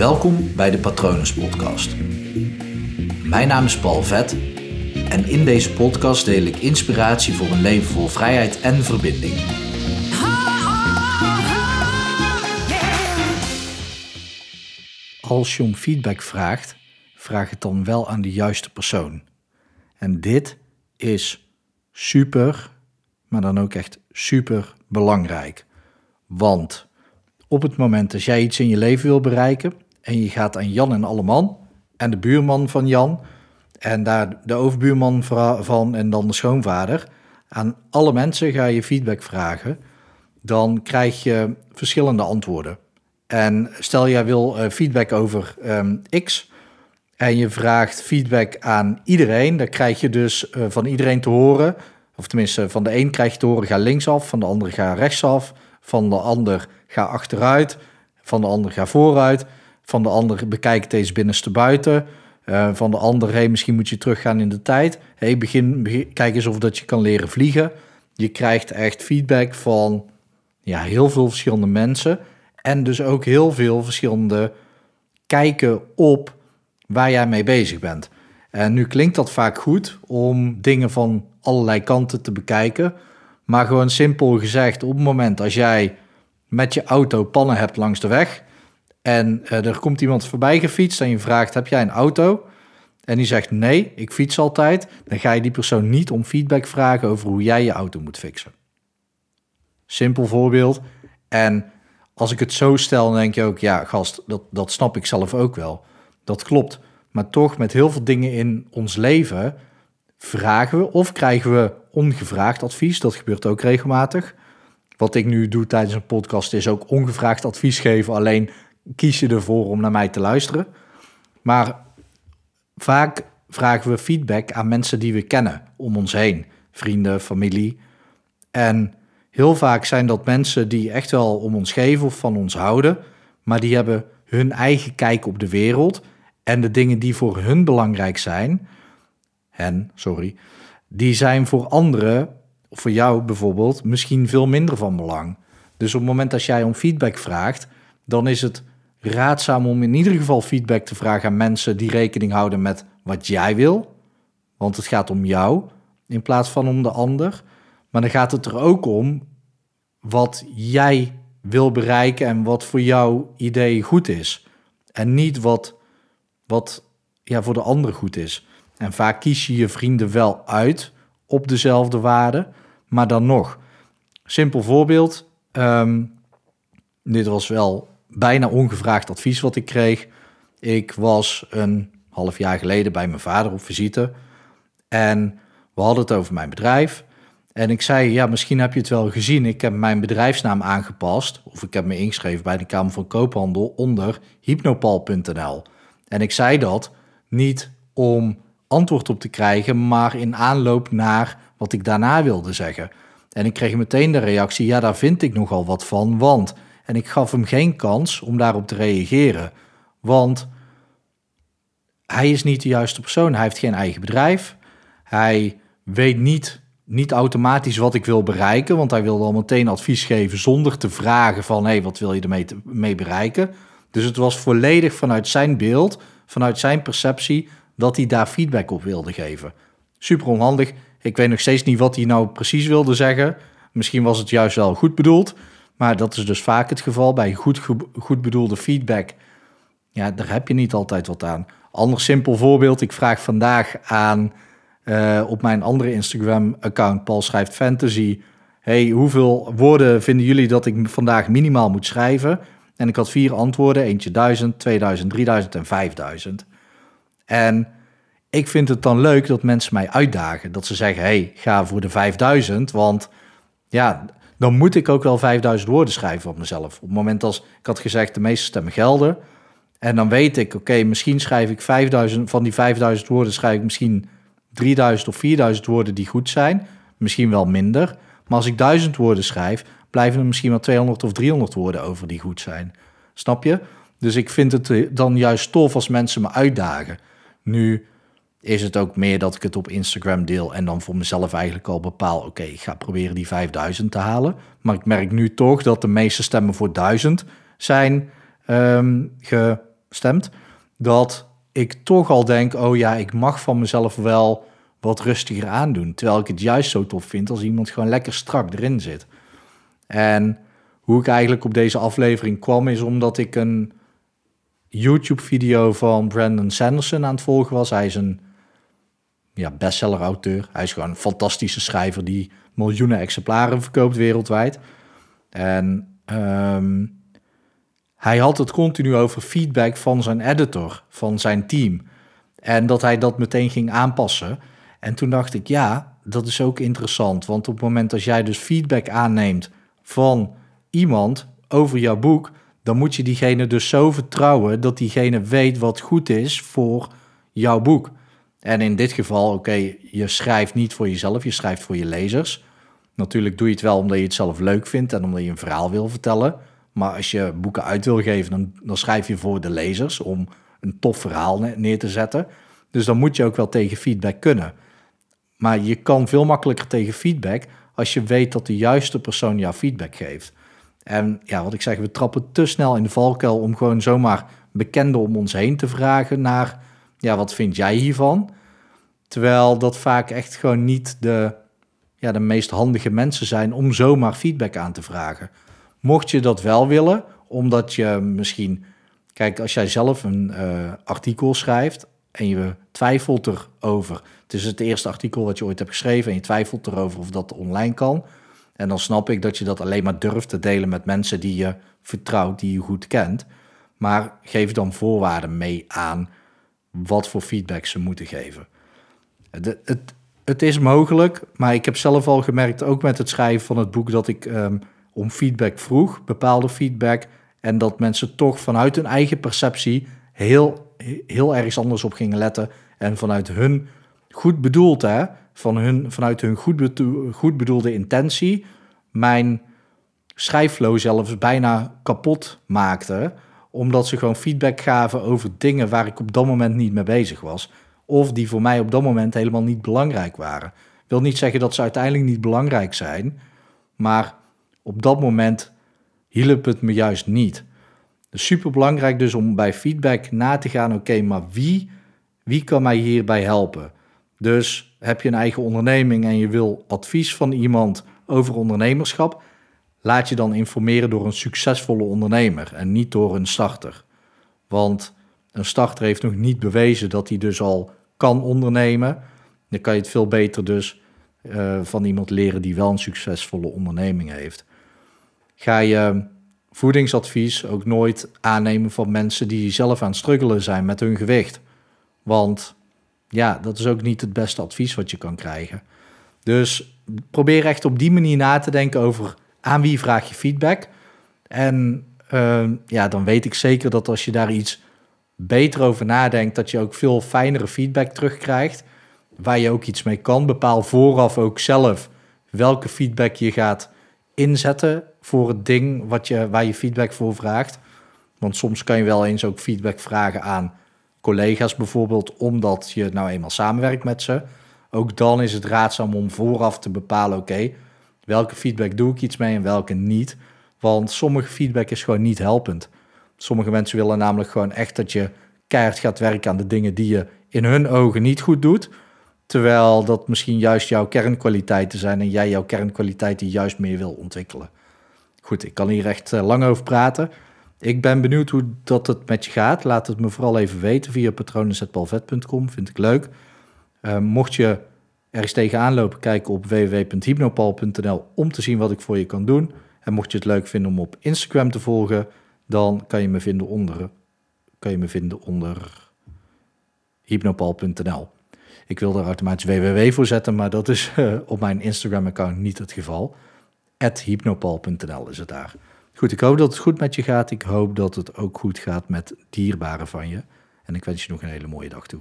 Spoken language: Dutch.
Welkom bij de Patronus Podcast. Mijn naam is Paul Vet en in deze podcast deel ik inspiratie voor een leven vol vrijheid en verbinding. Als je om feedback vraagt, vraag het dan wel aan de juiste persoon. En dit is super, maar dan ook echt super belangrijk. Want op het moment dat jij iets in je leven wil bereiken en je gaat aan Jan en Alleman en de buurman van Jan en daar de overbuurman van en dan de schoonvader, aan alle mensen ga je feedback vragen, dan krijg je verschillende antwoorden. En stel jij wil uh, feedback over um, X en je vraagt feedback aan iedereen, dan krijg je dus uh, van iedereen te horen, of tenminste van de een krijg je te horen ga linksaf, van de andere ga rechtsaf, van de ander ga achteruit, van de ander ga vooruit, van de ander bekijk eens binnenste buiten, uh, van de ander misschien moet je teruggaan in de tijd, hey, begin, begin, kijk eens of dat je kan leren vliegen. Je krijgt echt feedback van ja, heel veel verschillende mensen en dus ook heel veel verschillende kijken op waar jij mee bezig bent. En nu klinkt dat vaak goed om dingen van allerlei kanten te bekijken. Maar gewoon simpel gezegd, op het moment als jij met je auto pannen hebt langs de weg en uh, er komt iemand voorbij gefietst en je vraagt: Heb jij een auto? En die zegt nee, ik fiets altijd. Dan ga je die persoon niet om feedback vragen over hoe jij je auto moet fixen. Simpel voorbeeld. En als ik het zo stel, dan denk je ook: ja, gast, dat, dat snap ik zelf ook wel. Dat klopt. Maar toch, met heel veel dingen in ons leven vragen we of krijgen we ongevraagd advies. Dat gebeurt ook regelmatig. Wat ik nu doe tijdens een podcast is ook ongevraagd advies geven. Alleen kies je ervoor om naar mij te luisteren. Maar vaak vragen we feedback aan mensen die we kennen om ons heen. Vrienden, familie. En heel vaak zijn dat mensen die echt wel om ons geven of van ons houden. Maar die hebben hun eigen kijk op de wereld. En de dingen die voor hun belangrijk zijn, en sorry, die zijn voor anderen, of voor jou bijvoorbeeld, misschien veel minder van belang. Dus op het moment dat jij om feedback vraagt, dan is het raadzaam om in ieder geval feedback te vragen aan mensen die rekening houden met wat jij wil. Want het gaat om jou in plaats van om de ander. Maar dan gaat het er ook om wat jij wil bereiken en wat voor jouw idee goed is. En niet wat, wat ja, voor de ander goed is. En vaak kies je je vrienden wel uit op dezelfde waarden, maar dan nog. Simpel voorbeeld. Ehm, dit was wel bijna ongevraagd advies wat ik kreeg. Ik was een half jaar geleden bij mijn vader op visite. En we hadden het over mijn bedrijf. En ik zei, ja, misschien heb je het wel gezien. Ik heb mijn bedrijfsnaam aangepast. Of ik heb me ingeschreven bij de Kamer van Koophandel onder hypnopal.nl. En ik zei dat niet om antwoord op te krijgen, maar in aanloop naar wat ik daarna wilde zeggen. En ik kreeg meteen de reactie: ja, daar vind ik nogal wat van, want. En ik gaf hem geen kans om daarop te reageren, want hij is niet de juiste persoon. Hij heeft geen eigen bedrijf. Hij weet niet, niet automatisch wat ik wil bereiken, want hij wilde al meteen advies geven zonder te vragen van hé, wat wil je ermee te, mee bereiken? Dus het was volledig vanuit zijn beeld, vanuit zijn perceptie, dat hij daar feedback op wilde geven. Super onhandig. Ik weet nog steeds niet wat hij nou precies wilde zeggen. Misschien was het juist wel goed bedoeld. Maar dat is dus vaak het geval bij goed, goed bedoelde feedback. Ja, daar heb je niet altijd wat aan. Ander simpel voorbeeld. Ik vraag vandaag aan uh, op mijn andere Instagram-account, Paul Schrijft Fantasy. Hey, hoeveel woorden vinden jullie dat ik vandaag minimaal moet schrijven? En ik had vier antwoorden. Eentje 1000, 2000, 3000 en 5000. En ik vind het dan leuk dat mensen mij uitdagen. Dat ze zeggen, hey, ga voor de 5000. Want ja, dan moet ik ook wel 5000 woorden schrijven op mezelf. Op het moment als ik had gezegd, de meeste stemmen gelden. En dan weet ik, oké, misschien schrijf ik 5000, van die 5000 woorden schrijf ik misschien 3000 of 4000 woorden die goed zijn. Misschien wel minder. Maar als ik 1000 woorden schrijf, blijven er misschien wel 200 of 300 woorden over die goed zijn. Snap je? Dus ik vind het eh, dan juist tof als mensen me uitdagen. Nu is het ook meer dat ik het op Instagram deel en dan voor mezelf eigenlijk al bepaal, oké, ik ga proberen die 5000 te halen. Maar ik merk nu toch dat de meeste stemmen voor 1000 zijn um, ge, stemt, dat ik toch al denk, oh ja, ik mag van mezelf wel wat rustiger aandoen. Terwijl ik het juist zo tof vind als iemand gewoon lekker strak erin zit. En hoe ik eigenlijk op deze aflevering kwam, is omdat ik een YouTube-video van Brandon Sanderson aan het volgen was. Hij is een ja, bestseller-auteur. Hij is gewoon een fantastische schrijver die miljoenen exemplaren verkoopt wereldwijd. En ehm, hij had het continu over feedback van zijn editor, van zijn team. En dat hij dat meteen ging aanpassen. En toen dacht ik, ja, dat is ook interessant. Want op het moment dat jij dus feedback aanneemt van iemand over jouw boek, dan moet je diegene dus zo vertrouwen dat diegene weet wat goed is voor jouw boek. En in dit geval, oké, je schrijft niet voor jezelf, je schrijft voor je lezers. Natuurlijk doe je het wel omdat je het zelf leuk vindt en omdat je een verhaal wil vertellen. Maar als je boeken uit wil geven, dan, dan schrijf je voor de lezers om een tof verhaal neer te zetten. Dus dan moet je ook wel tegen feedback kunnen. Maar je kan veel makkelijker tegen feedback als je weet dat de juiste persoon jou feedback geeft. En ja, wat ik zeg, we trappen te snel in de valkuil om gewoon zomaar bekenden om ons heen te vragen naar, ja, wat vind jij hiervan? Terwijl dat vaak echt gewoon niet de, ja, de meest handige mensen zijn om zomaar feedback aan te vragen. Mocht je dat wel willen, omdat je misschien, kijk, als jij zelf een uh, artikel schrijft en je twijfelt erover. Het is het eerste artikel wat je ooit hebt geschreven en je twijfelt erover of dat online kan. En dan snap ik dat je dat alleen maar durft te delen met mensen die je vertrouwt, die je goed kent. Maar geef dan voorwaarden mee aan wat voor feedback ze moeten geven. Het, het, is mogelijk, maar ik heb zelf al gemerkt, ook met het schrijven van het boek, dat ik ehm, om feedback vroeg, bepaalde feedback, en dat mensen toch vanuit hun eigen perceptie heel, heel ergens anders op gingen letten en vanuit hun goed bedoeld, hè, van hun, vanuit hun goed, goed bedoelde intentie mijn schrijfflow zelfs bijna kapot maakte. Omdat ze gewoon feedback gaven over dingen waar ik op dat moment niet mee bezig was. Of die voor mij op dat moment helemaal niet belangrijk waren. Wil niet zeggen dat ze uiteindelijk niet belangrijk zijn. Maar op dat moment hielp het me juist niet. Dus super belangrijk dus om bij feedback na te gaan. Oké, maar wie, wie kan mij hierbij helpen? Dus heb je een eigen onderneming en je wil advies van iemand over ondernemerschap, laat je dan informeren door een succesvolle ondernemer en niet door een starter. Want een starter heeft nog niet bewezen dat hij dus al kan ondernemen. Dan kan je het veel beter dus uh, van iemand leren die wel een succesvolle onderneming heeft. Ga je voedingsadvies ook nooit aannemen van mensen die zelf aan het struggelen zijn met hun gewicht. Want ja, dat is ook niet het beste advies wat je kan krijgen. Dus probeer echt op die manier na te denken over aan wie vraag je feedback. En uh, ja, dan weet ik zeker dat als je daar iets beter over nadenkt, dat je ook veel fijnere feedback terugkrijgt. Waar je ook iets mee kan. Bepaal vooraf ook zelf welke feedback je gaat inzetten voor het ding wat je, waar je feedback voor vraagt. Want soms kan je wel eens ook feedback vragen aan collega's bijvoorbeeld, omdat je nou eenmaal samenwerkt met ze. Ook dan is het raadzaam om vooraf te bepalen: oké, welke feedback doe ik iets mee en welke niet. Want sommige feedback is gewoon niet helpend. Sommige mensen willen namelijk gewoon echt dat je keihard gaat werken aan de dingen die je in hun ogen niet goed doet. Terwijl dat misschien juist jouw kernkwaliteiten zijn en jij jouw kernkwaliteiten juist meer wil ontwikkelen. Goed, ik kan hier echt eh, lang over praten. Ik ben benieuwd hoe dat het met je gaat. Laat het me vooral even weten via patronenzetpalvet.com. Vind ik leuk. Uh, mocht je ergens tegenaan lopen, kijk op www.hypnopal.nl om te zien wat ik voor je kan doen. En mocht je het leuk vinden om op Instagram te volgen, dan kan je me vinden onder, kan je me vinden onder hypnopal.nl. Ik wil er automatisch www voor zetten, maar dat is uh, op mijn Instagram-account niet het geval. hypnopal.nl is het daar. Goed, ik hoop dat het goed met je gaat. Ik hoop dat het ook goed gaat met dierbaren van je. En ik wens je nog een hele mooie dag toe.